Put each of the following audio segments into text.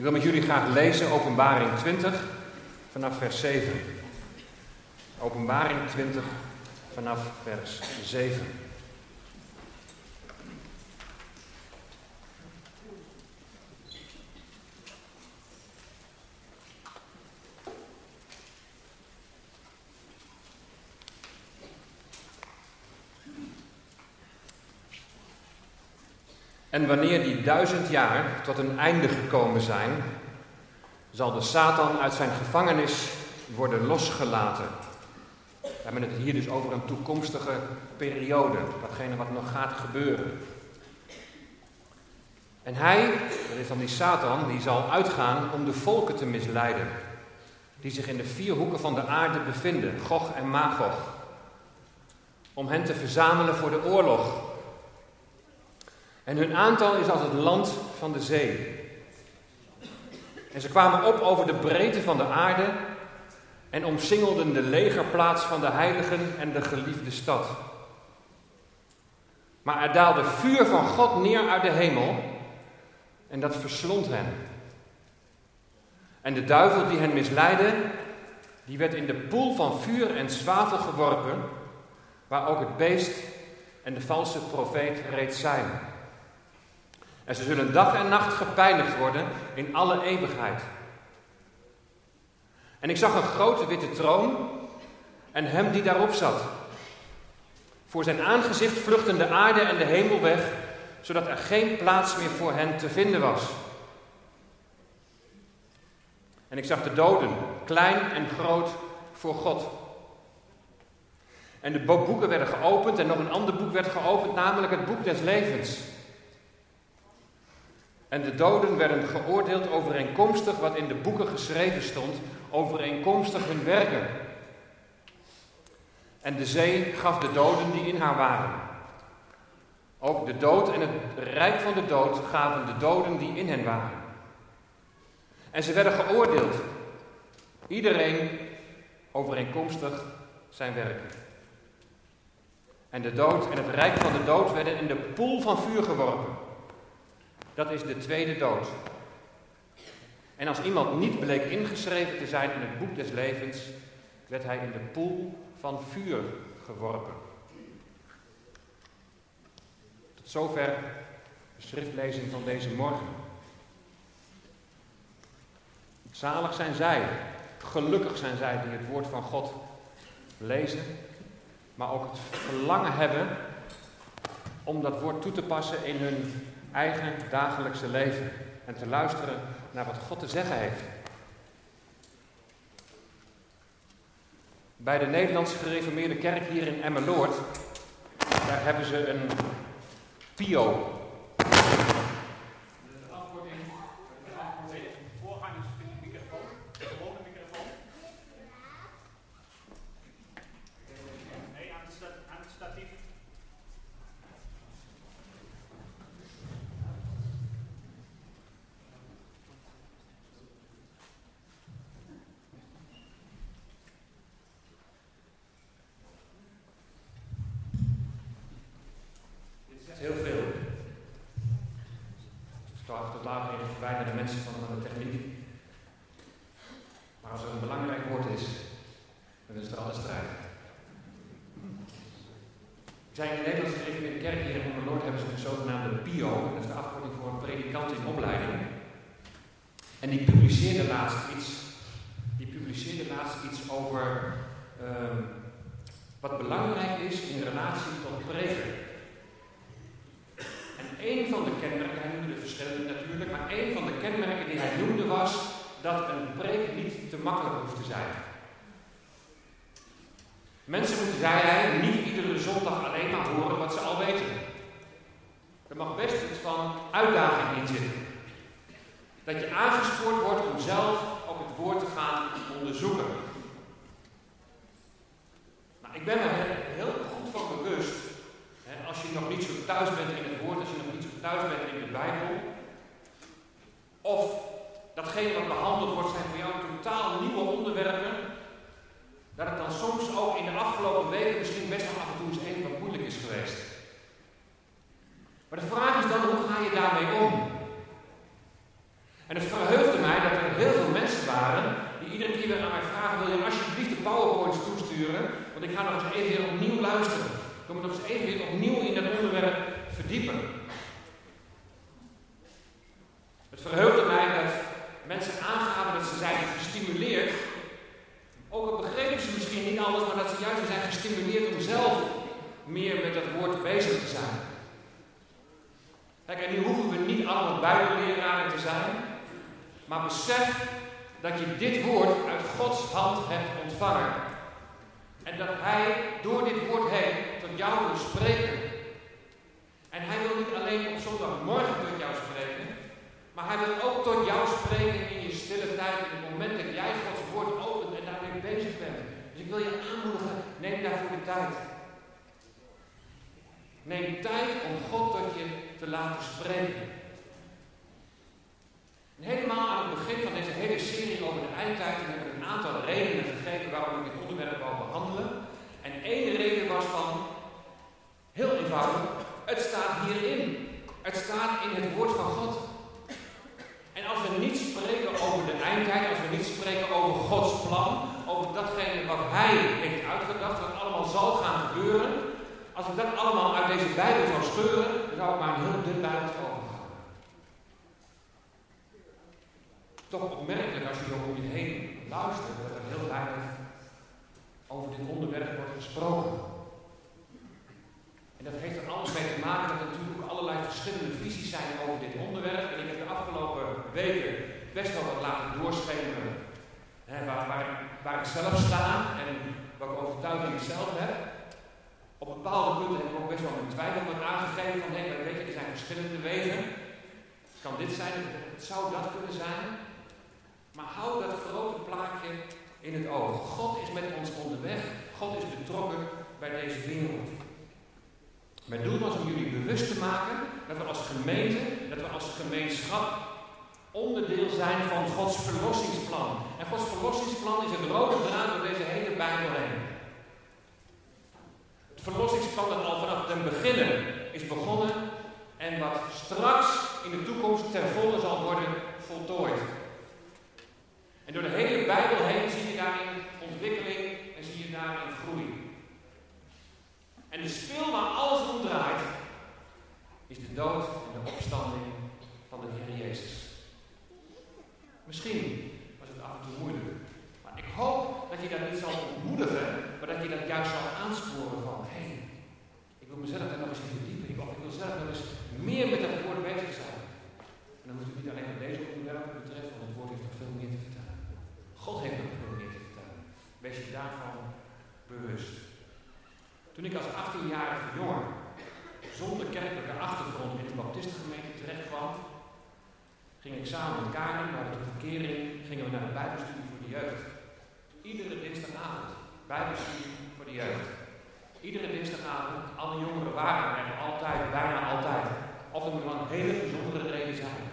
Ik wil met jullie graag lezen Openbaring 20 vanaf vers 7. Openbaring 20 vanaf vers 7. En wanneer die duizend jaar tot een einde gekomen zijn, zal de Satan uit zijn gevangenis worden losgelaten. We hebben het hier dus over een toekomstige periode, datgene wat nog gaat gebeuren. En hij, dat is dan die Satan, die zal uitgaan om de volken te misleiden, die zich in de vier hoeken van de aarde bevinden, Gog en Magog, om hen te verzamelen voor de oorlog en hun aantal is als het land van de zee. En ze kwamen op over de breedte van de aarde en omsingelden de legerplaats van de heiligen en de geliefde stad. Maar er daalde vuur van God neer uit de hemel en dat verslond hen. En de duivel die hen misleidde, die werd in de poel van vuur en zwavel geworpen, waar ook het beest en de valse profeet reeds zijn. En ze zullen dag en nacht gepijnigd worden in alle eeuwigheid. En ik zag een grote witte troon en hem die daarop zat. Voor zijn aangezicht vluchtten de aarde en de hemel weg, zodat er geen plaats meer voor hen te vinden was. En ik zag de doden, klein en groot, voor God. En de boeken werden geopend en nog een ander boek werd geopend, namelijk het boek des levens. En de doden werden geoordeeld overeenkomstig wat in de boeken geschreven stond, overeenkomstig hun werken. En de zee gaf de doden die in haar waren. Ook de dood en het rijk van de dood gaven de doden die in hen waren. En ze werden geoordeeld, iedereen overeenkomstig zijn werken. En de dood en het rijk van de dood werden in de poel van vuur geworpen. Dat is de tweede dood. En als iemand niet bleek ingeschreven te zijn in het boek des levens, werd hij in de poel van vuur geworpen. Tot zover de schriftlezing van deze morgen. Zalig zijn zij, gelukkig zijn zij die het woord van God lezen, maar ook het verlangen hebben om dat woord toe te passen in hun eigen dagelijkse leven en te luisteren naar wat God te zeggen heeft. Bij de Nederlandse gereformeerde kerk hier in Emmeloord, daar hebben ze een PIO, zijn in de Nederlandse Gereformeerde Kerk hier in Noord hebben ze een zogenaamde PIO, dat is de afkorting voor een predikant in opleiding. En die publiceerde laatst iets, die publiceerde laatst iets over uh, wat belangrijk is in relatie tot preken. En een van de kenmerken, hij noemde de verschillende natuurlijk, maar een van de kenmerken die hij noemde was dat een preek niet te makkelijk hoeft te zijn. Mensen moeten, zei hij, niet iedere zondag maar horen wat ze al weten. Er mag best iets van uitdaging in zitten. Dat je aangespoord wordt om zelf op het woord te gaan onderzoeken. Nou, ik ben me heel goed van bewust, hè, als je nog niet zo thuis bent in het woord, als je nog niet zo thuis bent in de Bijbel, of datgene wat behandeld wordt zijn voor jou totaal nieuwe onderwerpen, dat het dan soms ook in de afgelopen weken misschien best wel af en toe eens even wat moeilijk is geweest. Maar de vraag is dan, hoe ga je daarmee om? En het verheugt waren, die iedere keer weer aan mij vragen, wil je alsjeblieft de want ik ga nog eens even opnieuw luisteren. Ik wil me nog eens even opnieuw in dat onderwerp verdiepen. Het verheugde mij dat mensen aangaven dat ze zijn gestimuleerd, ook al begrepen ze misschien niet alles, maar dat ze juist zijn gestimuleerd om zelf meer met dat woord bezig te zijn. Kijk, en nu hoeven we niet allemaal bijbelleraren te zijn, maar besef dat je dit woord uit Gods hand hebt ontvangen. En dat Hij door dit woord heen tot jou wil spreken. En Hij wil niet alleen op zondagmorgen tot jou spreken, maar Hij wil ook tot jou spreken in je stille tijd, in het moment dat jij Gods woord opent en daarmee bezig bent. Dus ik wil je aanmoedigen, neem daarvoor de tijd. Neem tijd om God tot je te laten spreken. En helemaal aan het begin van deze hele serie over de eindtijd heb ik een aantal redenen gegeven waarom ik dit onderwerp wil behandelen. En één reden was van, heel eenvoudig, het staat hierin. Het staat in het woord van God. En als we niet spreken over de eindtijd, als we niet spreken over Gods plan, over datgene wat Hij heeft uitgedacht, wat allemaal zal gaan gebeuren, als ik dat allemaal uit deze Bijbel zou scheuren, dan zou ik maar een heel dun Bijbeltje overhouden. Toch opmerkelijk als je om je heen luistert, dat er heel weinig over dit onderwerp wordt gesproken. En dat heeft er alles mee te maken dat er natuurlijk allerlei verschillende visies zijn over dit onderwerp. En ik heb de afgelopen weken best wel wat laten doorschemeren hè, waar, waar, waar ik zelf sta en welke overtuiging ik zelf heb. Op bepaalde punten heb ik ook best wel mijn twijfel aangegeven van hé, weet je, er zijn verschillende wegen. Het kan dit zijn, het zou dat kunnen zijn. Maar hou dat grote plaatje in het oog. God is met ons onderweg. God is betrokken bij deze wereld. Mijn doel was om jullie bewust te maken dat we als gemeente, dat we als gemeenschap onderdeel zijn van Gods verlossingsplan. En Gods verlossingsplan is een rode draad door deze hele Bijbel heen. Het verlossingsplan dat al vanaf het begin is begonnen en wat straks in de toekomst ten volle zal worden voltooid. En door de hele Bijbel heen zie je daarin ontwikkeling en zie je daarin groei. En de speel waar alles om draait, is de dood en de opstanding van de Heer Jezus. Misschien was het af en toe moeilijk, maar ik hoop dat je dat niet zal ontmoedigen, maar dat je dat juist zal aansporen van, hé, hey, ik wil mezelf daar nog eens in verdiepen. Ik, ik wil zelf nog eens meer met dat woord bezig zijn. En dan moet ik niet alleen met deze onderwerpen betreft, want het woord heeft nog veel meer te vertellen. God heeft nog meer te vertellen. Wees je daarvan bewust. Toen ik als 18-jarige jongen zonder kerkelijke achtergrond in de baptistengemeente terecht kwam, ging ik samen met Karin, naar de verkering, gingen we naar de Bijbelstudie voor de jeugd. Iedere dinsdagavond, Bijbelstudie voor de jeugd. Iedere dinsdagavond, alle jongeren waren er altijd, bijna altijd. Of er moet een hele bijzondere reden zijn.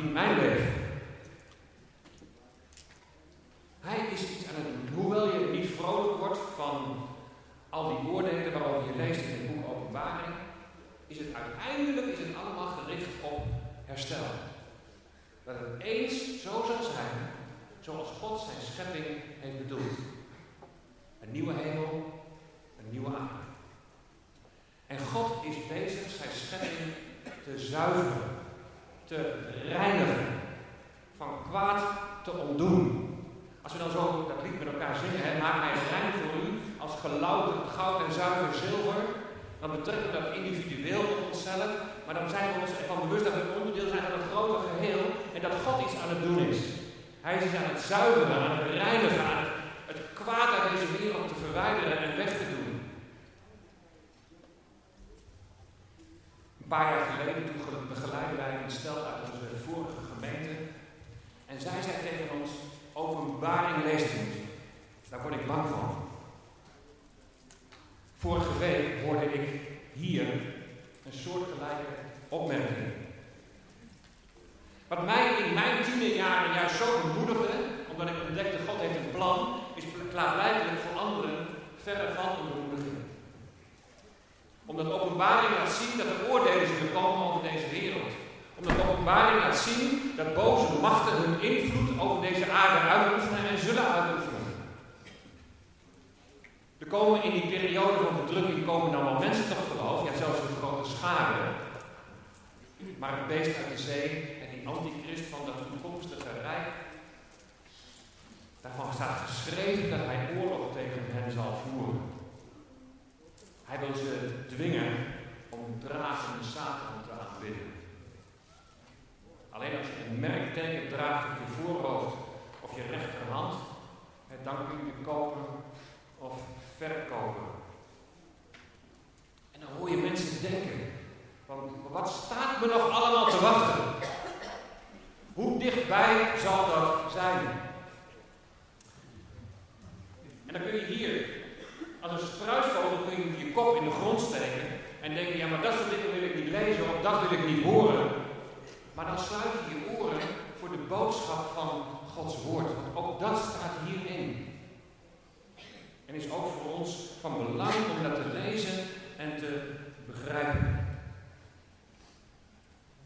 En waarom verdient mijn leven? Hij is iets aan het doen. Hoewel je niet vrolijk wordt van al die oordelen waarover je leest in het boek Openbaring, is het uiteindelijk is het allemaal gericht op herstel. Dat het eens zo zal zijn zoals God zijn schepping heeft bedoeld. Een nieuwe hemel, een nieuwe aarde. En God is bezig zijn schepping te zuiveren, te reinigen, van kwaad te ontdoen. Als we dan zo dat lied met elkaar zingen, hè, maak mij rein voor u als gelouterd goud en zuiver zilver, dan betrekken we dat individueel op onszelf, maar dan zijn we ons ervan bewust dat we een onderdeel zijn van een groter geheel en dat God iets aan het doen is. Hij is aan het zuiveren, aan het reinigen, aan het, kwaad uit deze wereld te verwijderen en weg te doen. Een paar jaar geleden toen begeleiden wij een stel uit onze vorige gemeente en zij zei tegen ons, openbaring leest niet. Daar word ik bang van. Vorige week hoorde ik hier een soortgelijke opmerking. Wat mij in mijn tienerjaren juist zo bemoedigde, omdat ik ontdekte God heeft een plan, is klaarblijkelijk voor anderen verre van een bemoediging. Omdat openbaring laat zien dat er oordelen zullen komen over deze wereld. Omdat openbaring laat zien dat boze machten hun invloed over deze aarde uitoefenen en zullen uitoefenen. Er komen in die periode van verdrukking komen dan wel mensen tot geloof, ja zelfs een grote schade. Maar het beest uit de zee en die antichrist van dat toekomstige rijk, daarvan staat geschreven dat hij oorlog tegen hen zal voeren. Hij wil ze dwingen om dragende Satan te aanbidden. Alleen als je een merkteken draagt op je voorhoofd of je rechterhand, dan kun je kopen of verkopen. En dan hoor je mensen denken: wat staat me nog allemaal te wachten? Hoe dichtbij zal dat zijn? En dan kun je hier, als een struisvogel, kun je je kop in de grond steken en denken: ja, maar dat soort dingen wil ik niet lezen of dat wil ik niet horen. Maar dan sluit je je oren voor de boodschap van Gods woord. Want ook dat staat hierin. En is ook voor ons van belang om dat te lezen en te begrijpen.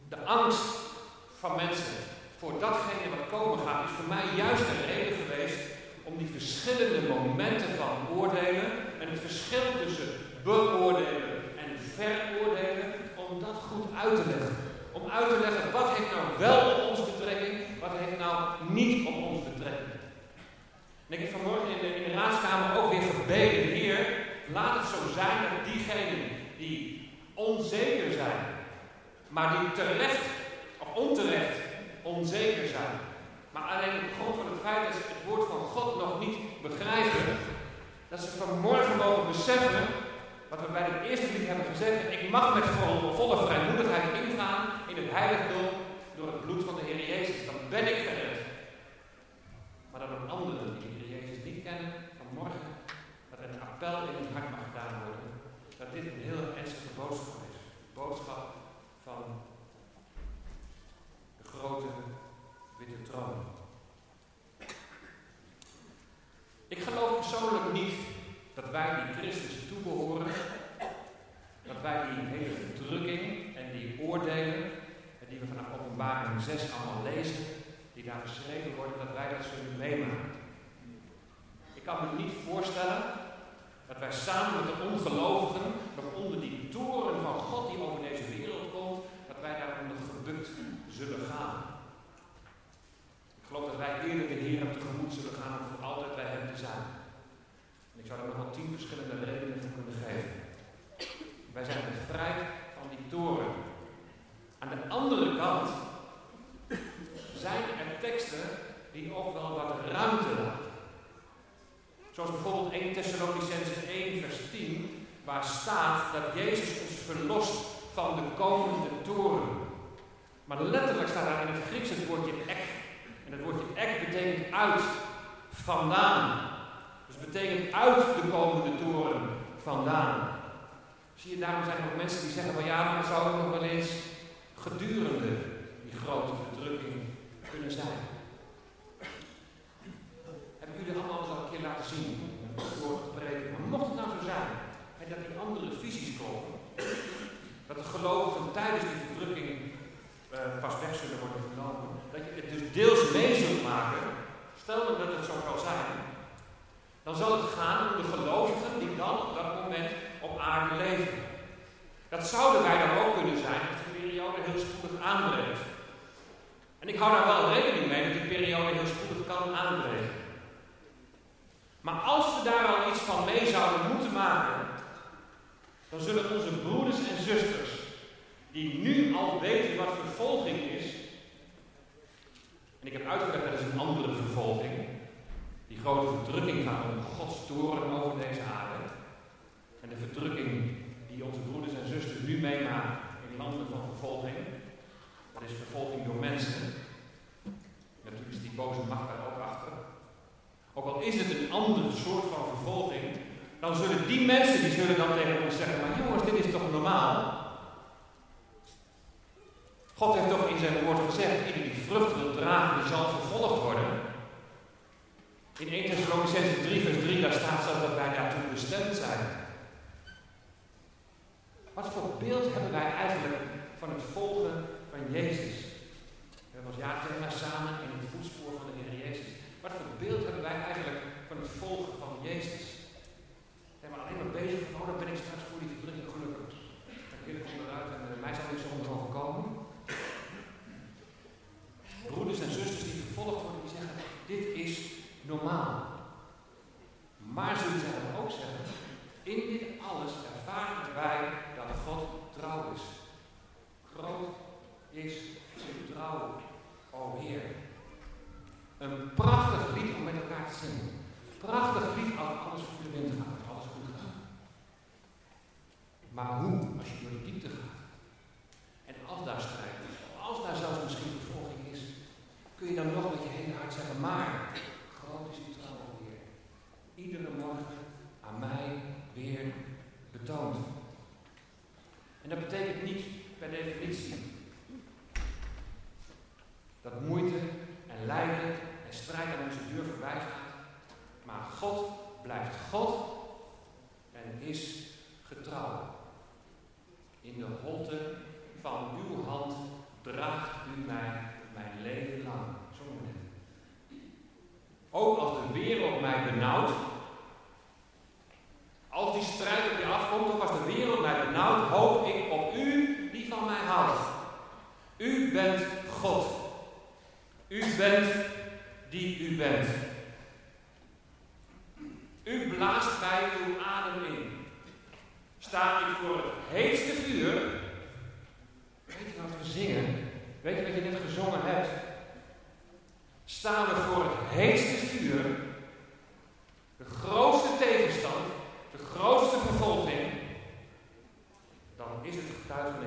De angst van mensen voor datgene wat komen gaat, is voor mij juist een reden geweest om die verschillende momenten van oordelen en het verschil tussen beoordelen en veroordelen, om dat goed uit te leggen. Om uit te leggen wat heeft nou wel op ons betrekking, wat heeft nou niet op ons betrekking. En ik heb vanmorgen in de, in de raadskamer ook weer gebeden, Heer, laat het zo zijn dat diegenen die onzeker zijn, maar die terecht of onterecht onzeker zijn, maar alleen op grond van het feit dat ze het woord van God nog niet begrijpen, dat ze vanmorgen mogen beseffen wat we bij het eerste lied hebben gezegd. Ik mag met volle vrijmoedigheid ingaan in het heiligdom door het bloed van de Heer Jezus. Dan ben ik gered. Maar dat anderen die de Heer Jezus niet kennen, vanmorgen, dat een appel in het hart mag gedaan worden. Dat dit een heel ernstige boodschap is. Boodschap van de grote troon. Ik geloof persoonlijk niet dat wij die Christus toebehoren, dat wij die hele verdrukking en die oordelen, die we vanaf openbaring 6 allemaal lezen, die daar beschreven worden, dat wij dat zullen meemaken. Ik kan me niet voorstellen dat wij samen met de ongelovigen nog onder die toren van God die over deze wereld komt, dat wij daar onder gebukt zullen gaan. Geloof dat wij eerder de Heer tegemoet zullen gaan om voor altijd bij Hem te zijn. En ik zou er nog wel tien verschillende redenen voor kunnen geven. Wij zijn bevrijd van die toren. Aan de andere kant zijn er teksten die ook wel wat ruimte laten. Zoals bijvoorbeeld 1 Thessalonicense 1 vers 10, waar staat dat Jezus ons verlost van de komende toren. Maar letterlijk staat daar in het Grieks het woordje ek. Het woordje ek betekent uit, vandaan. Dus betekent uit de komende toren, vandaan. Zie je, daarom zijn er ook mensen die zeggen van ja, maar zou ook nog wel eens gedurende die grote verdrukking kunnen zijn.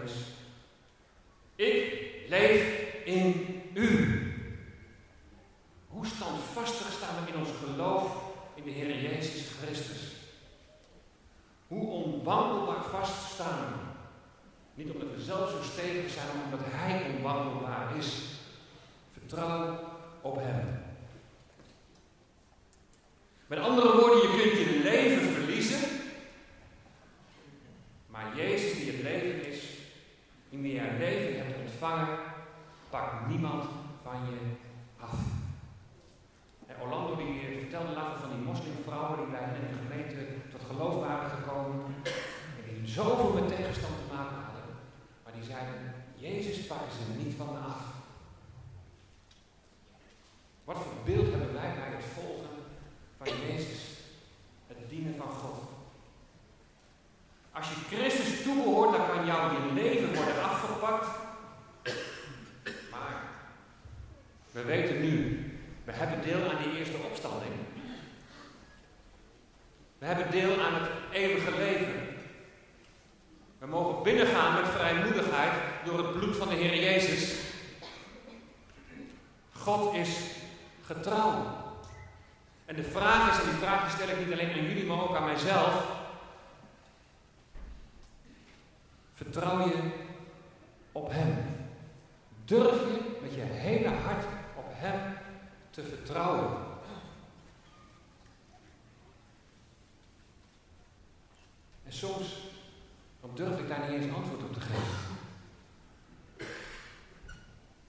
grace. Soms dan durf ik daar niet eens antwoord op te geven. Dan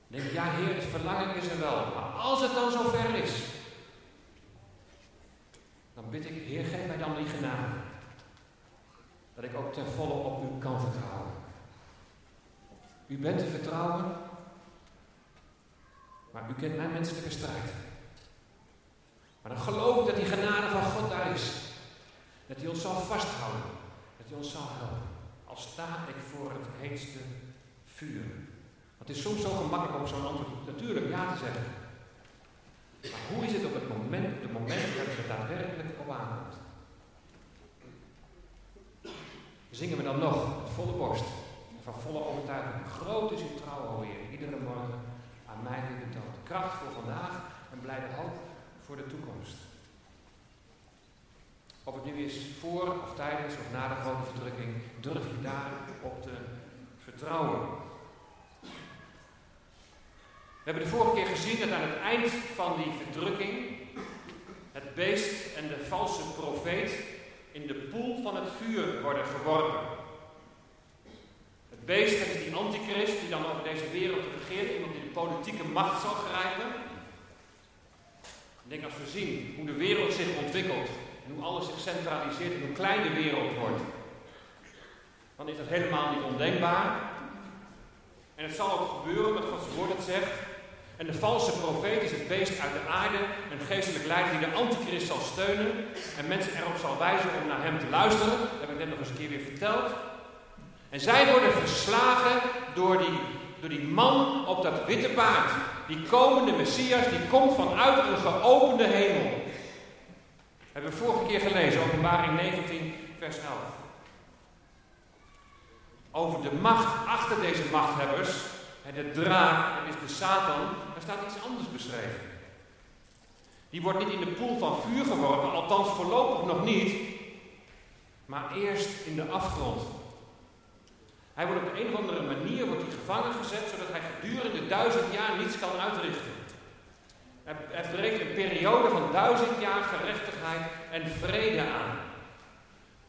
denk ik, ja Heer, het verlangen is er wel. Maar als het dan zover is, dan bid ik, Heer, geef mij dan die genade. Dat ik ook ten volle op u kan vertrouwen. U bent te vertrouwen, maar u kent mijn menselijke strijd. Maar dan geloof ik dat die genade van God daar is. Dat hij ons zal vasthouden. Dat ons zal helpen. Al sta ik voor het heetste vuur. Het is soms zo gemakkelijk om zo'n antwoord natuurlijk ja te zeggen. Maar hoe is het op het moment, op het moment dat het er daadwerkelijk op aankomt? Zingen we dan nog met volle borst en van volle overtuiging. Groot is uw trouw, Heer, iedere morgen aan mij weer betoond. Kracht voor vandaag en blijde hoop voor de toekomst. Of het nu is voor of tijdens of na de grote verdrukking, durf je daarop te vertrouwen. We hebben de vorige keer gezien dat aan het eind van die verdrukking het beest en de valse profeet in de poel van het vuur worden geworpen. Het beest, dat is die antichrist die dan over deze wereld regeert, iemand die de politieke macht zal grijpen. Ik denk als we zien hoe de wereld zich ontwikkelt en hoe alles zich centraliseert en hoe klein de wereld wordt, dan is dat helemaal niet ondenkbaar. En het zal ook gebeuren, wat Gods woord het zegt. En de valse profeet is het beest uit de aarde, een geestelijk leider die de antichrist zal steunen en mensen erop zal wijzen om naar hem te luisteren. Dat heb ik net nog eens een keer weer verteld. En zij worden verslagen door die, door die man op dat witte paard. Die komende Messias, die komt vanuit een geopende hemel. Hebben we vorige keer gelezen, openbaring 19, vers 11. Over de macht achter deze machthebbers, de draak, dat is de Satan, daar staat iets anders beschreven. Die wordt niet in de poel van vuur geworpen, althans voorlopig nog niet, maar eerst in de afgrond. Hij wordt op de een of andere manier wordt hij gevangen gezet, zodat hij gedurende duizend jaar niets kan uitrichten. Er breekt een periode van duizend jaar gerechtigheid en vrede aan.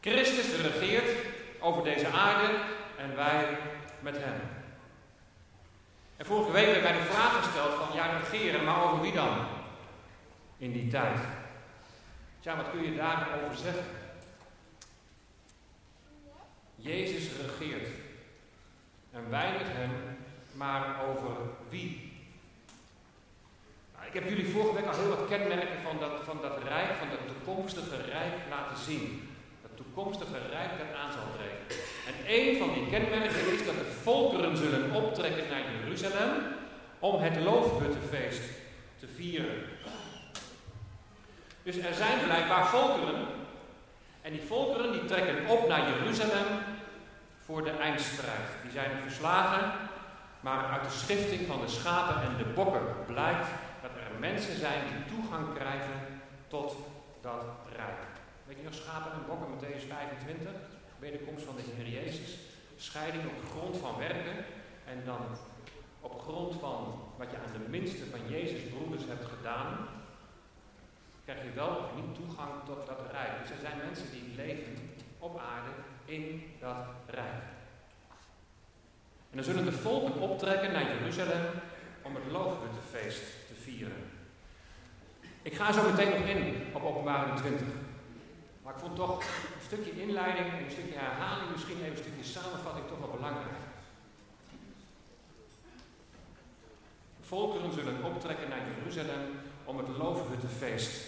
Christus regeert over deze aarde en wij met hem. En vorige week werd mij de vraag gesteld van, ja regeren, maar over wie dan? In die tijd. Ja, wat kun je daarover zeggen? Jezus regeert. En wij met hem, maar over wie? Ik heb jullie vorige week al heel wat kenmerken van dat, van dat rijk, van dat toekomstige rijk laten zien. Dat toekomstige rijk dat aan zal breken. En een van die kenmerken is dat de volkeren zullen optrekken naar Jeruzalem om het loofhuttenfeest te vieren. Dus er zijn blijkbaar volkeren. En die volkeren die trekken op naar Jeruzalem voor de eindstrijd. Die zijn verslagen, maar uit de schifting van de schapen en de bokken blijkt mensen zijn die toegang krijgen tot dat rijk. Weet je nog schapen en bokken, Matthäus 25? wederkomst van de Heer Jezus. Scheiding op grond van werken en dan op grond van wat je aan de minste van Jezus broeders hebt gedaan, krijg je wel of niet toegang tot dat rijk. Dus er zijn mensen die leven op aarde in dat rijk. En dan zullen de volken optrekken naar Jeruzalem om het loofhuttenfeest te vieren. Ik ga zo meteen nog in op openbaring 20. Maar ik vond toch een stukje inleiding en een stukje herhaling, misschien even een stukje samenvatting toch wel belangrijk. Volkeren zullen optrekken naar Jeruzalem om het loofhuttenfeest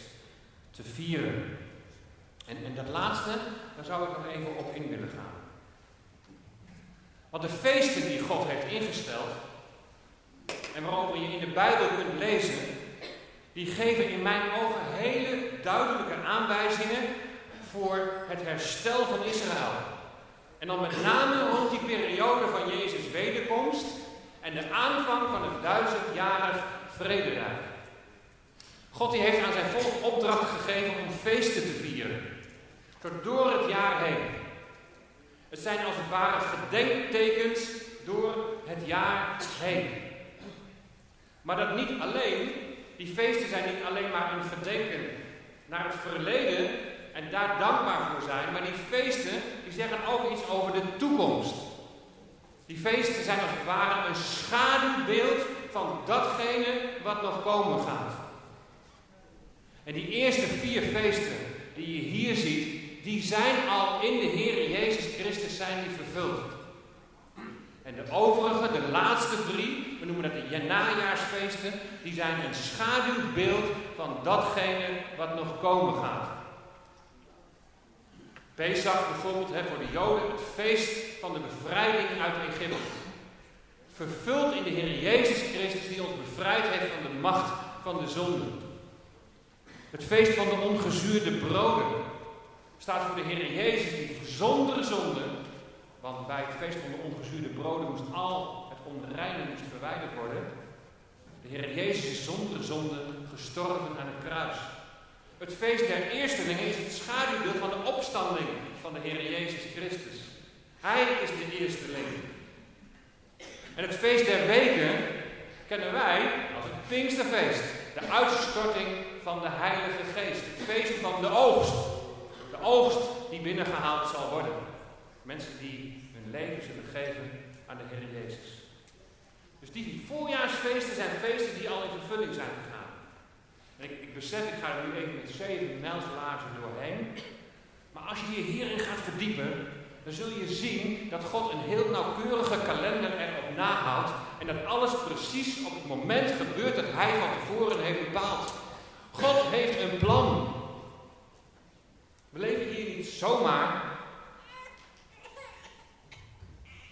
te vieren. En, en dat laatste, daar zou ik nog even op in willen gaan. Want de feesten die God heeft ingesteld, en waarover je in de Bijbel kunt lezen, die geven in mijn ogen hele duidelijke aanwijzingen voor het herstel van Israël. En dan met name rond die periode van Jezus' wederkomst en de aanvang van het duizendjarig vrederijk. God die heeft aan zijn volk opdracht gegeven om feesten te vieren. Door het jaar heen. Het zijn als het ware gedenktekens door het jaar heen. Maar dat niet alleen, die feesten zijn niet alleen maar een gedenken naar het verleden en daar dankbaar voor zijn, maar die feesten die zeggen ook iets over de toekomst. Die feesten zijn als het ware een schaduwbeeld van datgene wat nog komen gaat. En die eerste vier feesten die je hier ziet, die zijn al in de Heer Jezus Christus zijn die vervuld. En de overige, de laatste drie, we noemen dat de najaarsfeesten, die zijn een schaduwbeeld van datgene wat nog komen gaat. Pesach bijvoorbeeld hè, voor de Joden het feest van de bevrijding uit Egypte. Vervuld in de Heer Jezus Christus die ons bevrijd heeft van de macht van de zonde. Het feest van de ongezuurde broden staat voor de Heer Jezus die zonder zonde, want bij het feest van de ongezuurde broden moest al het onreine moest verwijderd worden. De Heer Jezus is zonder zonde gestorven aan het kruis. Het feest der eerstelingen is het schaduwbeeld van de opstanding van de Heer Jezus Christus. Hij is de eersteling. En het feest der weken kennen wij als het Pinksterfeest. De uitstorting van de Heilige Geest. Het feest van de oogst. De oogst die binnengehaald zal worden. Mensen die hun leven zullen geven aan de Heer Jezus. Dus die voorjaarsfeesten zijn feesten die al in vervulling zijn gegaan. En ik, ik besef, ik ga er nu even met zeven mijlslagen doorheen. Maar als je je hierin gaat verdiepen, dan zul je zien dat God een heel nauwkeurige kalender erop nahoudt. En dat alles precies op het moment gebeurt dat Hij van tevoren heeft bepaald. God heeft een plan. We leven hier niet zomaar.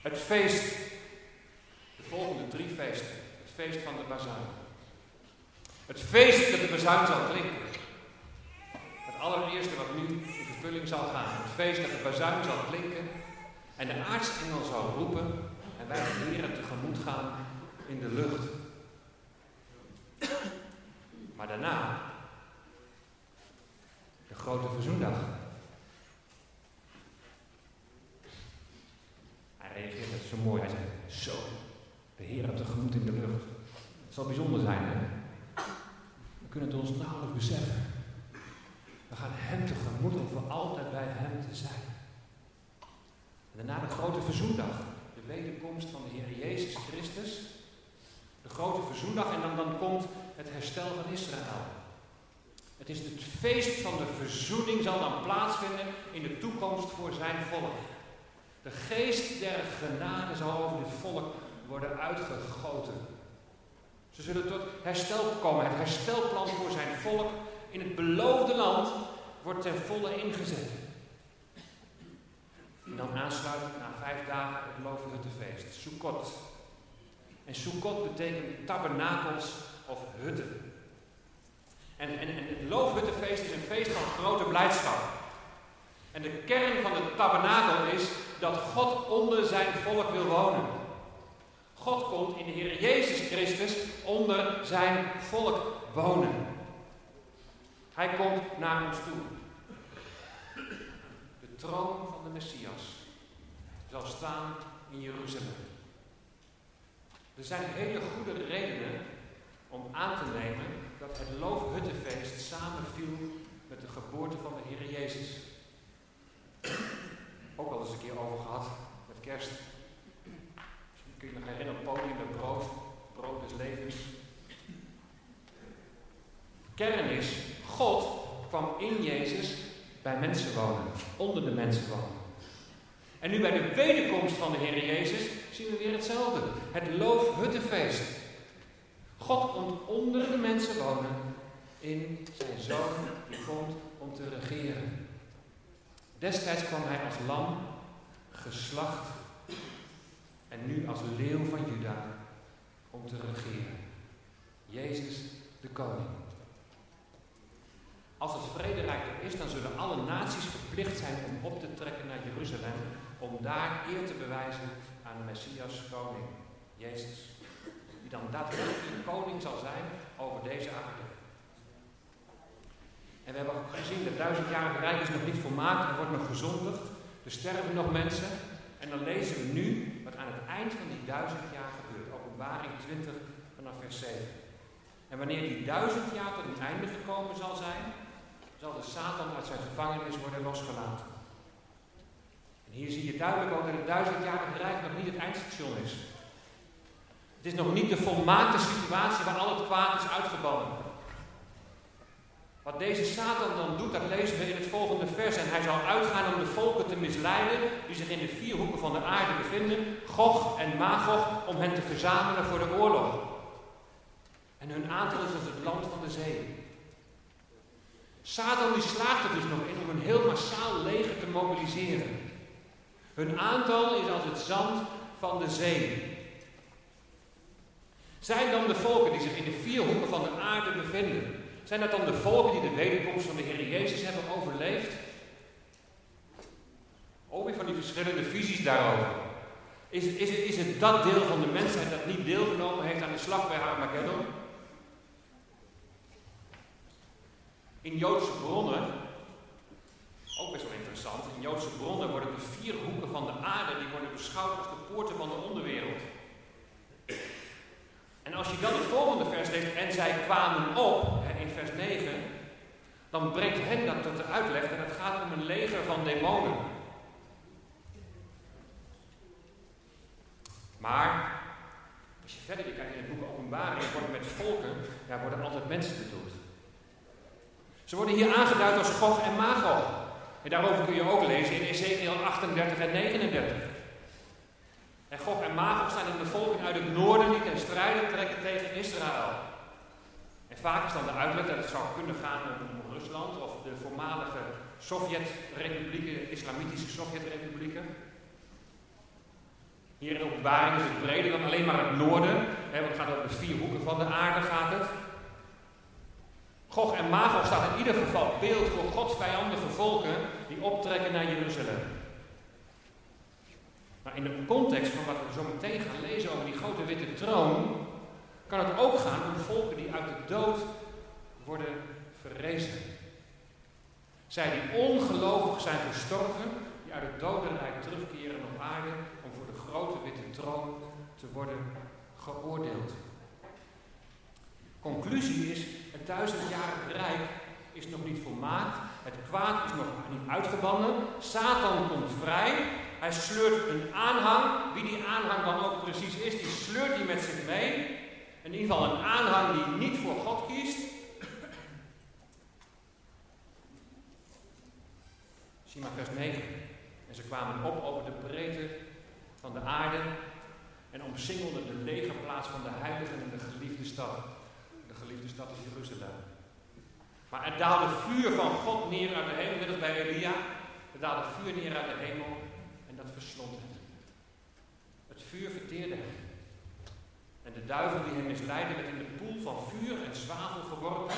Het feest, de volgende drie feesten. Het feest van de bazuin. Het feest dat de bezuin zal klinken. Het allereerste wat nu in vervulling zal gaan. Het feest dat de bazuin zal klinken. En de aartsengel zal roepen. En wij de Heer tegemoet gaan in de lucht. Maar daarna, de grote verzoendag. Hij reageert het zo mooi. Hij zegt, zo, de Heer tegemoet in de lucht. Het zal bijzonder zijn, hè? kunnen het ons nauwelijks beseffen. We gaan Hem tegemoet om voor altijd bij Hem te zijn. En daarna de grote verzoendag, de wederkomst van de Heer Jezus Christus. De grote verzoendag en dan, dan komt het herstel van Israël. Het is het feest van de verzoening zal dan plaatsvinden in de toekomst voor zijn volk. De geest der genade zal over dit volk worden uitgegoten. Ze zullen tot herstel komen. Het herstelplan voor zijn volk in het beloofde land wordt ten volle ingezet. En dan aansluitend na vijf dagen het Loofhuttefeest, Sukkot. En Sukkot betekent tabernakels of hutten. En, en, en het Loofhuttefeest is een feest van grote blijdschap. En de kern van de tabernakel is dat God onder zijn volk wil wonen. God komt in de Heer Jezus Christus onder zijn volk wonen. Hij komt naar ons toe. De troon van de Messias zal staan in Jeruzalem. Er zijn hele goede redenen om aan te nemen dat het Loofhuttenfeest samenviel met de geboorte van de Heer Jezus. Ook al eens een keer over gehad met kerst. Kun je nog herinneren, podium met brood, brood des levens. Kern is, God kwam in Jezus bij mensen wonen, onder de mensen wonen. En nu bij de wederkomst van de Heer Jezus zien we weer hetzelfde. Het loofhuttenfeest. God komt onder de mensen wonen in zijn zoon die komt om te regeren. Destijds kwam hij als lam, geslacht en nu als leeuw van Juda om te regeren. Jezus de koning. Als het vrederijk er is, dan zullen alle naties verplicht zijn om op te trekken naar Jeruzalem, om daar eer te bewijzen aan de Messias koning, Jezus. die dan daadwerkelijk koning zal zijn over deze aarde. En we hebben gezien, dat duizendjarige rijk is nog niet volmaakt, er wordt nog gezondigd, er sterven nog mensen. En dan lezen we nu wat aan het eind van die duizend jaar gebeurt. Openbaring 20 vanaf vers 7. En wanneer die duizend jaar tot een einde gekomen zal zijn, zal de Satan uit zijn gevangenis worden losgelaten. En hier zie je duidelijk ook dat het duizendjarige rijk nog niet het eindstation is. Het is nog niet de volmaakte situatie waar al het kwaad is uitgebannen. Wat deze Satan dan doet, dat lezen we in het volgende vers. En hij zal uitgaan om de volken te misleiden die zich in de vier hoeken van de aarde bevinden, Gog en Magog, om hen te verzamelen voor de oorlog. En hun aantal is als het land van de zee. Satan die slaagt er dus nog in om een heel massaal leger te mobiliseren. Hun aantal is als het zand van de zee. Zijn dan de volken die zich in de vier hoeken van de aarde bevinden, zijn dat dan de volken die de wederkomst van de Heer Jezus hebben overleefd? Ook weer van die verschillende visies daarover. Is, is, is het dat deel van de mensheid dat niet deelgenomen heeft aan de slag bij Armageddon? In Joodse bronnen, ook best wel interessant, in Joodse bronnen worden de vier hoeken van de aarde, die worden beschouwd als de poorten van de onderwereld. En als je dan het volgende vers leest, en zij kwamen op, in vers 9, dan brengt hen dat tot de uitleg en het gaat om een leger van demonen. Maar, als je verder kijkt in het boek Openbaring, worden met volken, daar worden altijd mensen bedoeld. Ze worden hier aangeduid als Gog en Magog. En daarover kun je ook lezen in Ezekiel 38 en 39. En Gog en Magog staan in de volking uit het noorden die ten strijde trekken tegen Israël. En vaak is dan de uitleg dat het zou kunnen gaan om Rusland of de voormalige Sovjet-republieken, islamitische Sovjet-republieken. Hier in de openbaring is het breder dan alleen maar het noorden. Hè, want het gaat over de vier hoeken van de aarde gaat het. Gog en Magog staat in ieder geval beeld voor Gods vijandige volken die optrekken naar Jeruzalem. Maar in de context van wat we zo meteen gaan lezen over die grote witte troon, kan het ook gaan om volken die uit de dood worden verrezen. Zij die ongelovig zijn gestorven, die uit het dodenrijk terugkeren op aarde om voor de grote witte troon te worden geoordeeld. Conclusie is, het duizendjarige rijk is nog niet volmaakt, het kwaad is nog niet uitgebannen, Satan komt vrij, hij sleurt een aanhang, wie die aanhang dan ook precies is, die sleurt hij met zich mee. In ieder geval een aanhang die niet voor God kiest. Zie maar vers 9. En ze kwamen op over de breedte van de aarde en omsingelden de legerplaats van de heiligen en de geliefde stad. De geliefde stad is Jeruzalem. Maar er daalde vuur van God neer uit de hemel, net als bij Elia. Er daalde vuur neer uit de hemel dat verslond hem. Het vuur verteerde hem. En de duivel die hem misleidde werd in de poel van vuur en zwavel geworpen,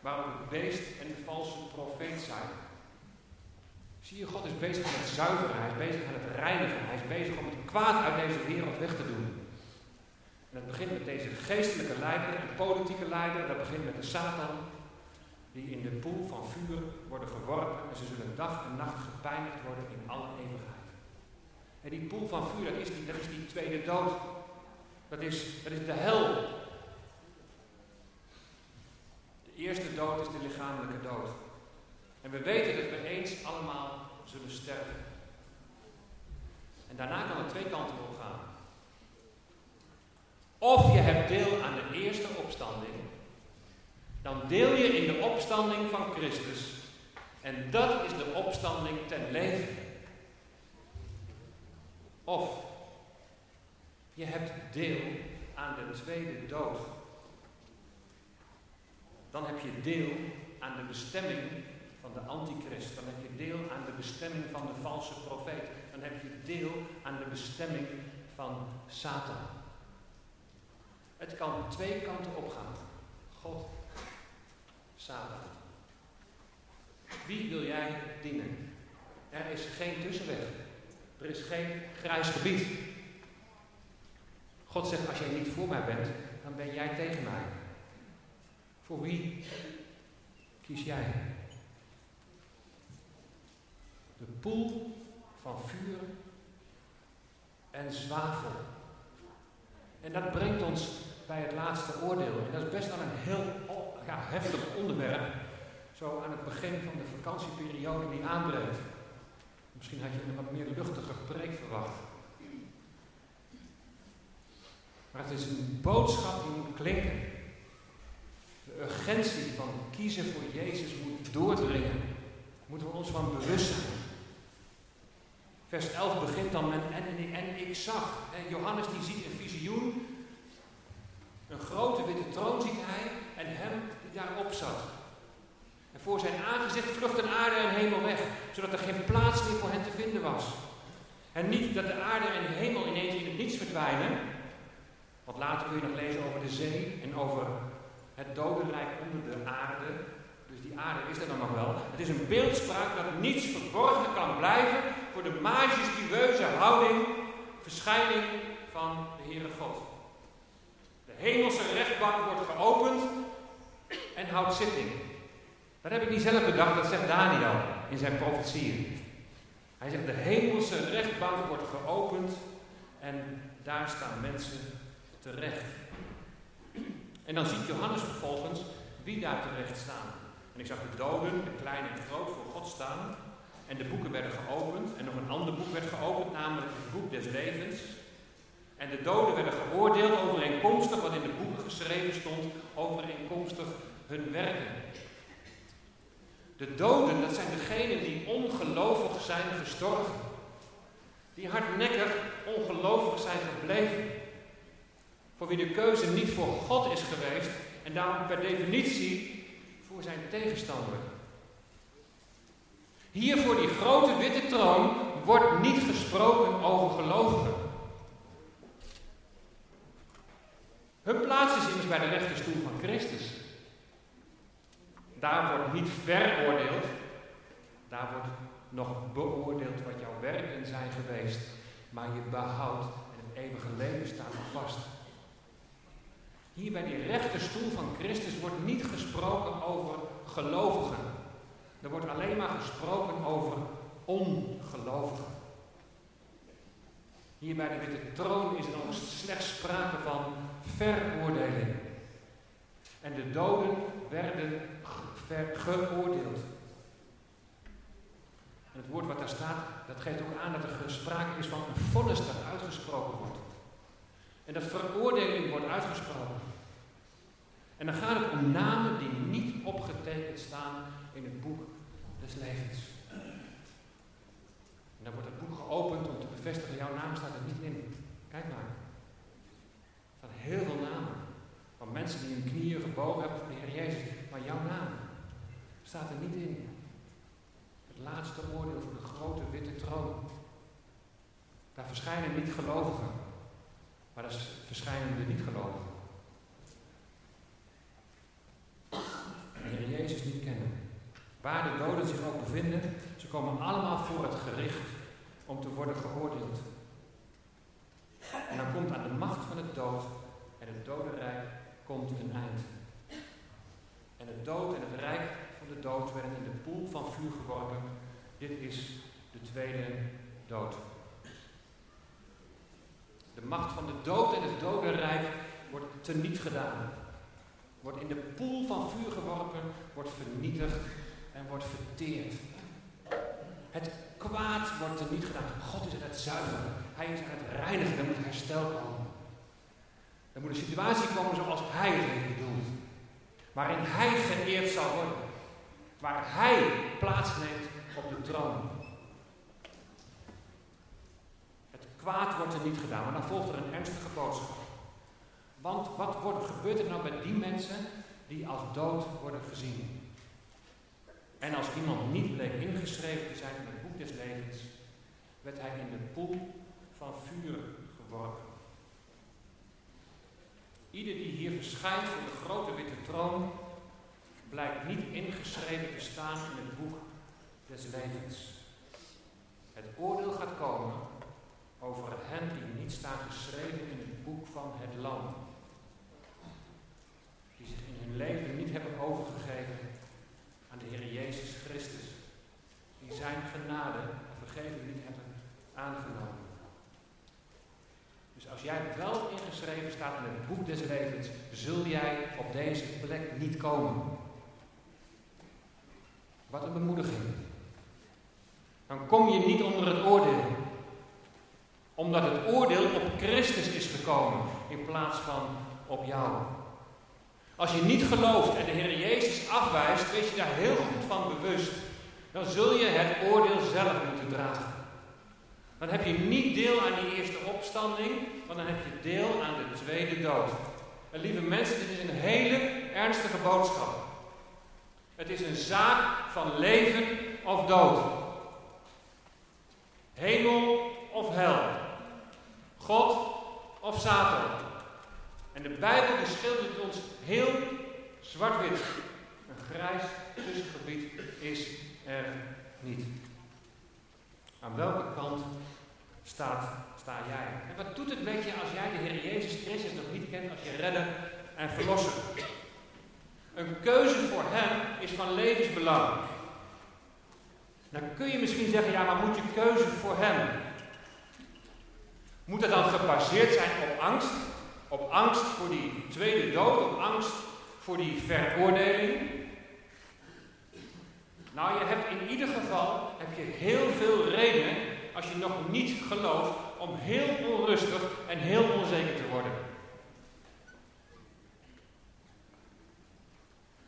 waarop het beest en de valse profeet zijn. Zie je, God is bezig met zuiveren, hij is bezig met het reinigen, hij is bezig om het kwaad uit deze wereld weg te doen. En dat begint met deze geestelijke leider en politieke leider, dat begint met de Satan, die in de poel van vuur worden geworpen en ze zullen dag en nacht gepijnigd worden in alle eeuwigheid. Die poel van vuur, dat is die, dat is die tweede dood. Dat is, dat is de hel. De eerste dood is de lichamelijke dood. En we weten dat we eens allemaal zullen sterven. En daarna kan het twee kanten op gaan. Of je hebt deel aan de eerste opstanding, dan deel je in de opstanding van Christus. En dat is de opstanding ten leven. Of je hebt deel aan de tweede dood. Dan heb je deel aan de bestemming van de antichrist. Dan heb je deel aan de bestemming van de valse profeet. Dan heb je deel aan de bestemming van Satan. Het kan twee kanten opgaan. God, Satan. Wie wil jij dienen? Er is geen tussenweg. Er is geen grijs gebied. God zegt, als jij niet voor mij bent, dan ben jij tegen mij. Voor wie kies jij? De poel van vuur en zwavel. En dat brengt ons bij het laatste oordeel. En dat is best wel een heel heftig onderwerp. Zo aan het begin van de vakantieperiode die aanbreekt. Misschien had je een wat meer luchtige preek verwacht. Maar het is een boodschap die moet klinken. De urgentie van kiezen voor Jezus moet doordringen. Moeten we ons van bewust zijn. Vers 11 begint dan met en ik zag. En Johannes die ziet een visioen. Een grote witte troon ziet hij en hem die daarop zat. En voor zijn aangezicht vluchtten aarde en hemel weg, zodat er geen plaats meer voor hen te vinden was. En niet dat de aarde en de hemel ineens in het niets verdwijnen. Want later kun je nog lezen over de zee en over het dodenrijk onder de aarde. Dus die aarde is er dan nog wel. Het is een beeldspraak dat niets verborgen kan blijven voor de majestueuze houding, verschijning van de Heere God. De hemelse rechtbank wordt geopend en houdt zitting. Dat heb ik niet zelf bedacht, dat zegt Daniel in zijn profetieën. Hij zegt, de hemelse rechtbank wordt geopend en daar staan mensen terecht. En dan ziet Johannes vervolgens wie daar terecht staan. En ik zag de doden, de klein en groot, voor God staan. En de boeken werden geopend. En nog een ander boek werd geopend, namelijk het boek des levens. En de doden werden geoordeeld overeenkomstig wat in de boeken geschreven stond, overeenkomstig hun werken. De doden, dat zijn degenen die ongelovig zijn gestorven. Die hardnekkig ongelovig zijn gebleven. Voor wie de keuze niet voor God is geweest en daarom per definitie voor zijn tegenstander. Hier voor die grote witte troon wordt niet gesproken over gelovigen. Hun plaats is immers bij de rechterstoel van Christus. Daar wordt niet veroordeeld, daar wordt nog beoordeeld wat jouw werken zijn geweest, maar je behoud en het eeuwige leven staat nog vast. Hier bij die rechterstoel van Christus wordt niet gesproken over gelovigen. Er wordt alleen maar gesproken over ongelovigen. Hier bij de witte troon is er nog slechts sprake van veroordeling. En de doden werden geoordeeld. En het woord wat daar staat, dat geeft ook aan dat er sprake is van een vonnis dat uitgesproken wordt. En dat veroordeling wordt uitgesproken. En dan gaat het om namen die niet opgetekend staan in het boek des levens. En dan wordt het boek geopend om te bevestigen, jouw naam staat er niet in. Kijk maar. Er staan heel veel namen. Van mensen die hun knieën gebogen hebben voor de Heer Jezus. Maar jouw naam staat er niet in. Het laatste oordeel voor de grote witte troon. Daar verschijnen niet gelovigen. Maar daar verschijnen de niet gelovigen. De Heer Jezus niet kennen. Waar de doden zich ook bevinden, ze komen allemaal voor het gericht om te worden geoordeeld. En dan komt aan de macht van het dood en het dodenrijk komt een eind. En het dood en het rijk de dood werden in de poel van vuur geworpen. Dit is de tweede dood. De macht van de dood en het dodenrijk wordt teniet gedaan. Wordt in de poel van vuur geworpen, wordt vernietigd en wordt verteerd. Het kwaad wordt er niet gedaan. God is aan het zuiveren. Hij is aan het reinigen. Er moet herstel komen. Er moet een situatie komen zoals Hij het heeft. Waarin Hij geëerd zal worden. Waar Hij plaatsneemt op de troon. Het kwaad wordt er niet gedaan, maar dan volgt er een ernstige boodschap. Want wat wordt, gebeurt er nou met die mensen die als dood worden gezien? En als iemand niet bleek ingeschreven te zijn in het boek des levens, werd hij in de poel van vuur geworpen. Ieder die hier verschijnt voor de grote witte troon, blijkt niet ingeschreven te staan in het boek des levens. Het oordeel gaat komen over hen die niet staan geschreven in het boek van het Lam. Die zich in hun leven niet hebben overgegeven aan de Heer Jezus Christus. Die zijn genade en vergeving niet hebben aangenomen. Dus als jij wel ingeschreven staat in het boek des levens, zul jij op deze plek niet komen. Wat een bemoediging. Dan kom je niet onder het oordeel. Omdat het oordeel op Christus is gekomen in plaats van op jou. Als je niet gelooft en de Heer Jezus afwijst, wees je daar heel goed van bewust. Dan zul je het oordeel zelf moeten dragen. Dan heb je niet deel aan die eerste opstanding, maar dan heb je deel aan de tweede dood. En lieve mensen, dit is een hele ernstige boodschap. Het is een zaak van leven of dood. Hemel of hel. God of Satan. En de Bijbel schildert ons heel zwart-wit. Een grijs tussengebied is er niet. Aan welke kant staat, sta jij? En wat doet het met je als jij de Heer Jezus Christus nog niet kent als je redder en verlosser? Een keuze voor Hem is van levensbelang. Dan kun je misschien zeggen, ja, maar moet je keuze voor Hem? Moet dat dan gebaseerd zijn op angst? Op angst voor die tweede dood, op angst voor die veroordeling? Nou, je hebt in ieder geval heb je heel veel redenen, als je nog niet gelooft, om heel onrustig en heel onzeker te worden.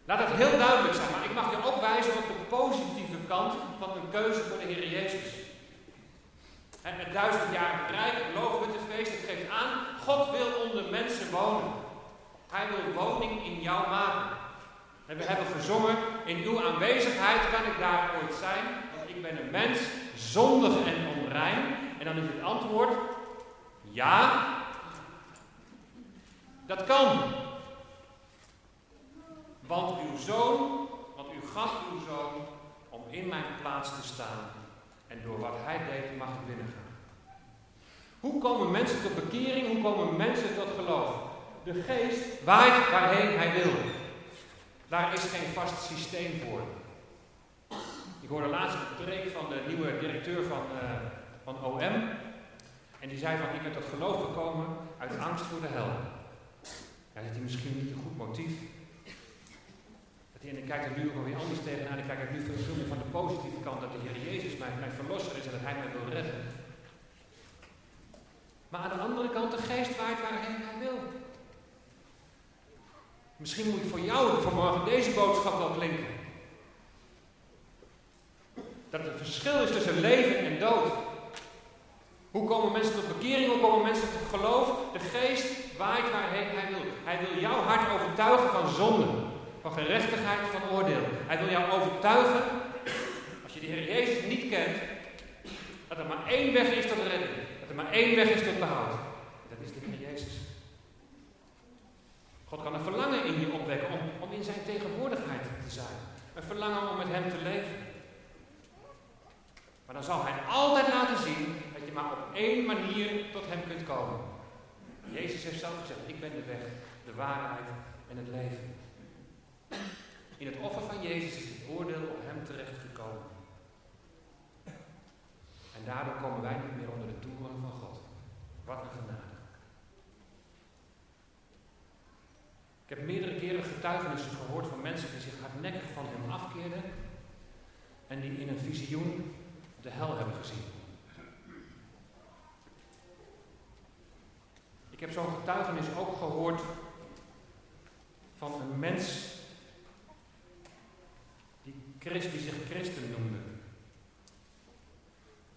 Laat het heel duidelijk zijn, maar ik mag je ook wijzen op de positieve kant van een keuze voor de Heer Jezus. En het duizendjarige rijk, het feest, het geeft aan, God wil onder mensen wonen. Hij wil woning in jou maken. En we hebben gezongen, in uw aanwezigheid kan ik daar ooit zijn, want ik ben een mens, zondig en onrein. En dan is het antwoord, ja, dat kan. Want uw zoon, want u gaf uw zoon om in mijn plaats te staan. En door wat hij deed mag ik binnengaan. Hoe komen mensen tot bekering? Hoe komen mensen tot geloof? De geest waait waarheen hij wil. Daar is geen vast systeem voor. Ik hoorde laatst een preek van de nieuwe directeur van, uh, van OM. En die zei van, ik ben tot geloof gekomen uit angst voor de hel. Ja, dat hij misschien niet een goed motief. En ik kijk er nu ook weer anders tegenaan. Ik kijk er nu veel meer van de positieve kant dat de Heer Jezus mijn, mijn verlosser is en dat Hij mij wil redden. Maar aan de andere kant, de geest waait waarheen Hij wil. Misschien moet voor jou vanmorgen deze boodschap wel klinken. Dat het verschil is tussen leven en dood. Hoe komen mensen tot bekering? Hoe komen mensen tot geloof? De geest waait waarheen hij wil. Hij wil jouw hart overtuigen van zonde van gerechtigheid, van oordeel. Hij wil jou overtuigen, als je de Heer Jezus niet kent, dat er maar één weg is tot redding. Dat er maar één weg is tot behoud. Dat is de Heer Jezus. God kan een verlangen in je opwekken om in zijn tegenwoordigheid te zijn. Een verlangen om met hem te leven. Maar dan zal hij altijd laten zien dat je maar op één manier tot hem kunt komen. Jezus heeft zelf gezegd, ik ben de weg, de waarheid en het leven. In het offer van Jezus is het oordeel op hem terechtgekomen. En daardoor komen wij niet meer onder de toeren van God. Wat een genade. Ik heb meerdere keren getuigenissen gehoord van mensen die zich hardnekkig van hem afkeerden en die in een visioen de hel hebben gezien. Ik heb zo'n getuigenis ook gehoord van een mens Christ die zich christen noemde.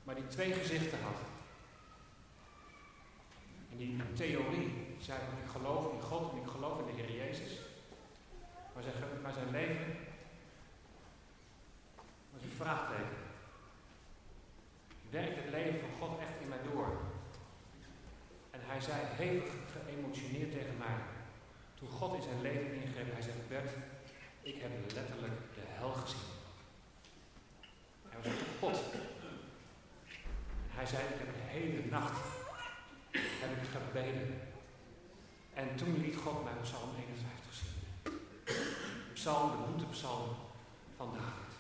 Maar die twee gezichten had. En die theorie zei van ik geloof in God en ik geloof in de Heer Jezus. Maar zijn, maar zijn leven was een vraagteken. Werkt het leven van God echt in mij door? En hij zei hevig geëmotioneerd tegen mij. Toen God in zijn leven ingreep, hij zei Bert, ik heb letterlijk de hel gezien. Hij zei, ik heb de hele nacht heb ik gebeden. En toen liet God mij Psalm 51 zien. Psalm, de boetepsalm van David.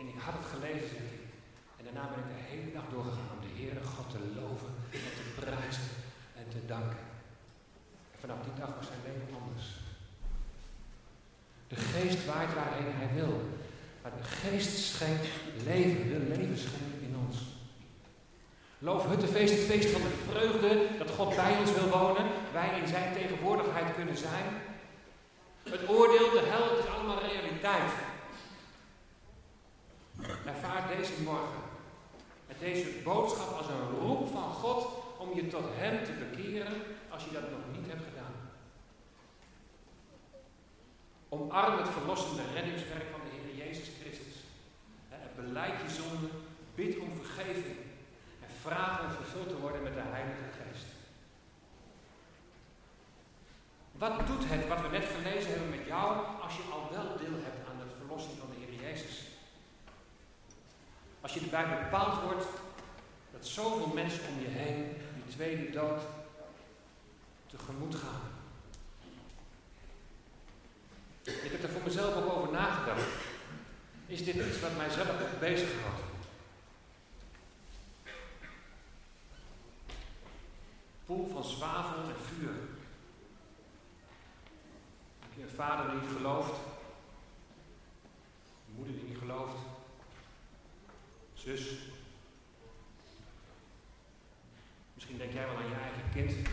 En ik had het gelezen, zegt hij. En daarna ben ik de hele dag doorgegaan om de Heere God te loven en te prijzen en te danken. En vanaf die dag was zijn leven anders. De geest waait waarheen hij wil. Maar de geest schenkt leven, wil leven schenken in ons. Loof feest, het feest van de vreugde, dat God bij ons wil wonen, wij in zijn tegenwoordigheid kunnen zijn. Het oordeel, de hel, het is allemaal realiteit. Ervaar deze morgen met deze boodschap als een roep van God om je tot Hem te bekeren als je dat nog niet hebt gedaan. Omarm het verlossende reddingswerk van de Heer Jezus Christus. Beleid je zonde, bid om vergeving en vraag om vervuld te worden met de Heilige Geest. Wat doet het wat we net gelezen hebben met jou als je al wel deel hebt aan de verlossing van de Heer Jezus? Als je erbij bepaald wordt dat zoveel mensen om je heen die tweede dood tegemoet gaan. Ik heb er voor mezelf ook over nagedacht. Is dit iets wat mijzelf bezighoudt? Poel van zwavel en vuur. Heb je een vader die niet gelooft? Een moeder die niet gelooft? Zus? Misschien denk jij wel aan je eigen kind.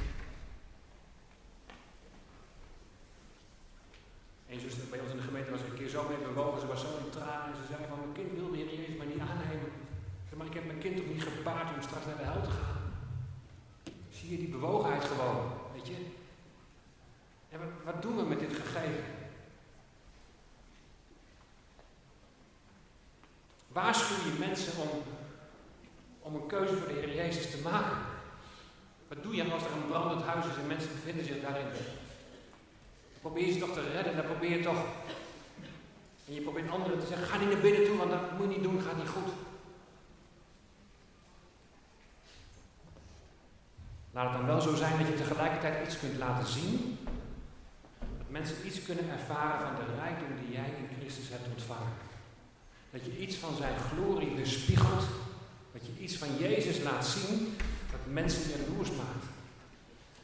Een zuster bij ons in de gemeente was een keer zo mee bewogen. Ze was zo in tranen. En ze zei van, mijn kind wil de Heer Jezus maar niet aannemen. Maar, ik heb mijn kind toch niet gebaard om straks naar de hel te gaan. Zie je die bewogenheid gewoon, weet je? En wat, wat doen we met dit gegeven? Waarschuw je mensen om, om een keuze voor de Heer Jezus te maken? Wat doe je als er een brandend huis is en mensen bevinden zich daarin? Probeer je toch te redden, dan probeer je toch. En je probeert anderen te zeggen: ga niet naar binnen toe, want dat moet je niet doen, gaat niet goed. Laat het dan wel zo zijn dat je tegelijkertijd iets kunt laten zien. Dat mensen iets kunnen ervaren van de rijkdom die jij in Christus hebt ontvangen. Dat je iets van zijn glorie weerspiegelt. Dat je iets van Jezus laat zien dat mensen jaloers maakt.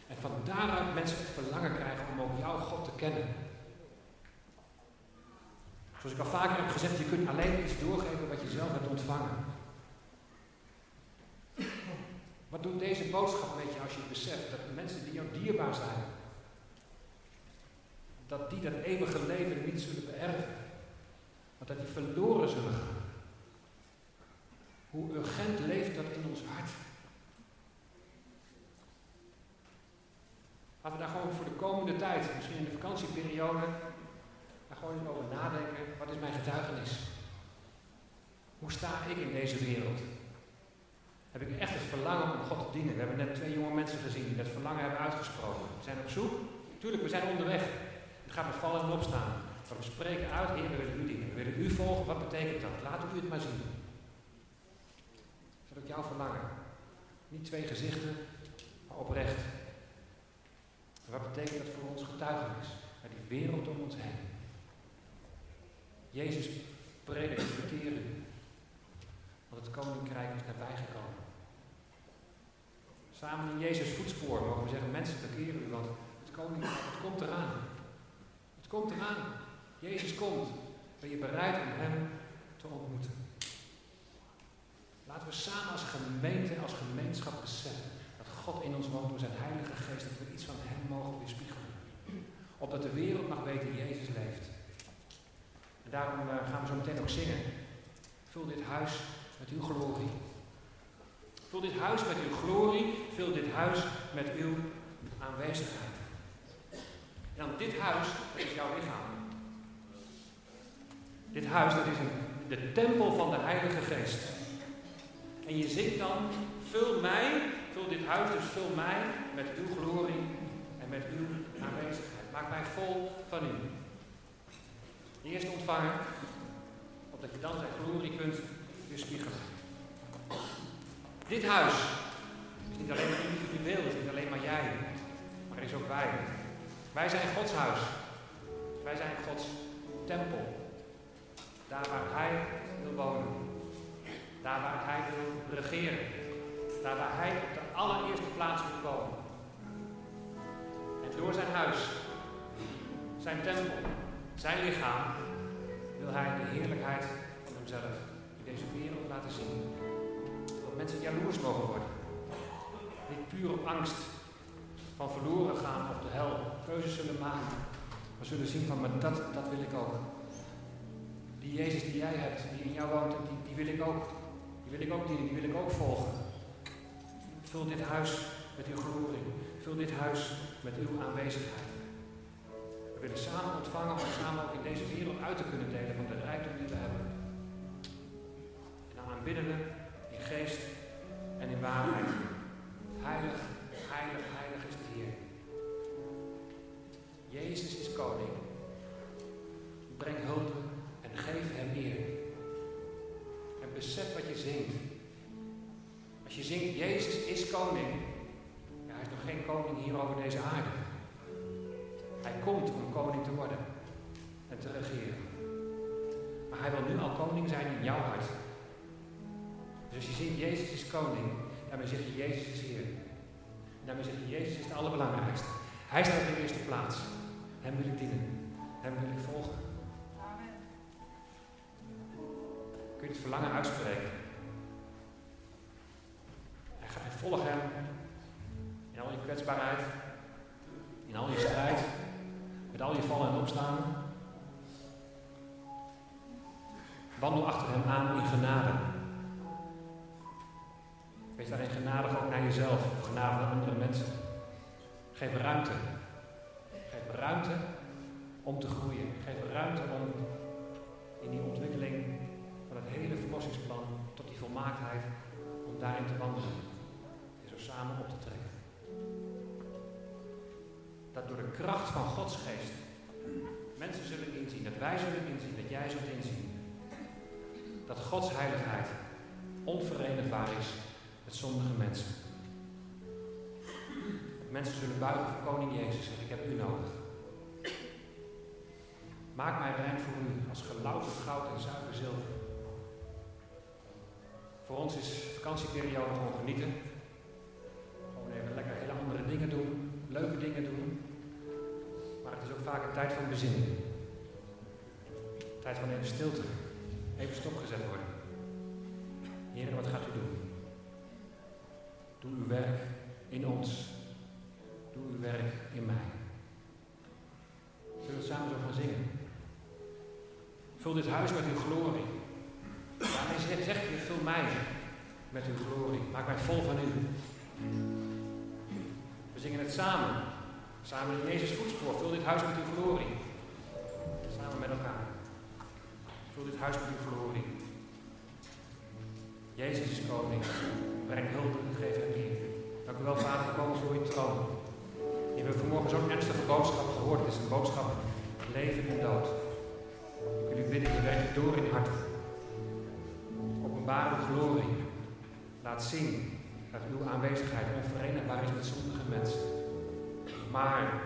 En van daaruit mensen het verlangen krijgen om ook jouw God te kennen. Zoals ik al vaker heb gezegd, je kunt alleen iets doorgeven wat je zelf hebt ontvangen. Wat doet deze boodschap met je als je beseft dat mensen die jou dierbaar zijn, dat die dat eeuwige leven niet zullen beërven, maar dat die verloren zullen gaan? Hoe urgent leeft dat in ons hart? Laten we daar gewoon voor de komende tijd, misschien in de vakantieperiode, daar gewoon eens over nadenken. Wat is mijn getuigenis? Hoe sta ik in deze wereld? Heb ik echt het verlangen om God te dienen? We hebben net twee jonge mensen gezien die dat verlangen hebben uitgesproken. We zijn op zoek. Tuurlijk, we zijn onderweg. Het gaat met vallen en opstaan. Maar we spreken uit, Heer, we willen u dienen. We willen u volgen. Wat betekent dat? Laat u het maar zien. Is dat ook jouw verlangen? Niet twee gezichten, maar oprecht. Wat betekent dat voor ons getuigenis? Naar die wereld om ons heen. Jezus predikt bekeren. Want het koninkrijk is nabij gekomen. Samen in Jezus voetspoor mogen we zeggen, mensen bekeren u, want het koninkrijk, het komt eraan. Het komt eraan. Jezus komt. Ben je bereid om Hem te ontmoeten? Laten we samen als gemeente, als gemeenschap in ons woont door zijn Heilige Geest, dat we iets van Hem mogen weerspiegelen. Opdat de wereld mag weten, Jezus leeft. En daarom uh, gaan we zo meteen ook zingen. Vul dit huis met uw glorie. Vul dit huis met uw glorie. Vul dit huis met uw aanwezigheid. En dan dit huis, is jouw lichaam. Dit huis, dat is een, de tempel van de Heilige Geest. En je zingt dan, vul mij Vul dit huis, dus vul mij met uw glorie en met uw aanwezigheid. Maak mij vol van u. Eerst ontvangen, opdat je dan zijn glorie kunt weerspiegelen. Dit huis is niet alleen maar individueel, is niet alleen maar jij, maar is ook wij. Wij zijn Gods huis. Wij zijn Gods tempel. Daar waar Hij wil wonen. Daar waar Hij wil regeren. Daar waar Hij op de allereerste plaats wil komen. En door zijn huis, zijn tempel, zijn lichaam, wil Hij de heerlijkheid van Hemzelf in deze wereld laten zien. Dat mensen jaloers mogen worden. Niet puur op angst van verloren gaan of de hel keuzes zullen maken. Maar zullen zien van, maar dat, dat wil ik ook. Die Jezus die jij hebt, die in jou woont, die, die wil ik ook. Die wil ik ook dienen, die wil ik ook volgen. Vul dit huis met uw glorie. Vul dit huis met uw aanwezigheid. We willen samen ontvangen om samen ook in deze wereld uit te kunnen delen van de rijkdom die we hebben. En dan aanbidden we in geest en in waarheid. Heilig, heilig, heilig is de Heer. Jezus is koning. Breng hulp en geef hem eer. En besef wat je zingt. Als je zingt, Jezus is koning. Ja, hij is nog geen koning hier over deze aarde. Hij komt om koning te worden en te regeren. Maar hij wil nu al koning zijn in jouw hart. Dus als je zingt, Jezus is koning, daarmee zeg je, Jezus is Heer. En daarmee zeg je, Jezus is het allerbelangrijkste. Hij staat op de eerste plaats. Hem wil ik dienen. Hem wil ik volgen. Amen. Kun je het verlangen uitspreken? Volg hem in al je kwetsbaarheid, in al je strijd, met al je vallen en opstaan. Wandel achter hem aan in genade. Wees daarin genadig ook naar jezelf, of genadig naar andere mensen. Geef ruimte. Geef ruimte om te groeien. Geef ruimte om in die ontwikkeling van het hele verlossingsplan tot die volmaaktheid, om daarin te wandelen. Samen op te trekken. Dat door de kracht van Gods geest mensen zullen inzien, dat wij zullen inzien, dat jij zult inzien. Dat Gods heiligheid onverenigbaar is met zondige mensen. Mensen zullen buigen voor Koning Jezus en ik heb u nodig. Maak mij rein voor u als gelouterd goud en zuiver zilver. Voor ons is vakantieperiode gewoon genieten. Vaak een tijd van bezinning. Tijd van even stilte, even stopgezet worden. Heer, wat gaat u doen? Doe uw werk in ons. Doe uw werk in mij. Zullen we samen zo gaan zingen? Vul dit huis met uw glorie. Daarmee zegt, zegt u, vul mij met uw glorie. Maak mij vol van u. We zingen het samen. Samen in Jezus voetspoor. Vul dit huis met uw glorie. Samen met elkaar. Vul dit huis met uw glorie. Jezus is koning. Breng hulp en geef hem eer. Dank u wel, Vader, we komen voor uw troon. We hebben vanmorgen zo'n ernstige boodschap gehoord. Het is een boodschap leven en dood. Ik wil u bidden, je werkt door in hart. Openbaar uw glorie. Laat zien dat uw aanwezigheid onverenigbaar is met zondige mensen. Maar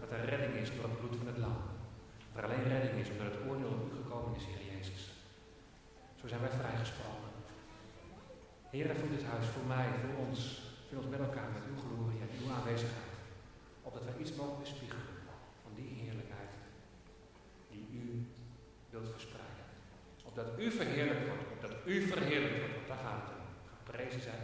dat er redding is door het bloed van het lam. Dat er alleen redding is omdat het oordeel op u gekomen is, Heer Jezus. Zo zijn wij vrijgesproken. Heer, voor dit huis, voor mij, voor ons, vul ons met elkaar met uw glorie en uw aanwezigheid. Opdat wij iets mogen weerspiegelen van die heerlijkheid die u wilt verspreiden. Opdat u verheerlijkt wordt, opdat u verheerlijkt wordt, want daar gaat het om. Geprezen zijn.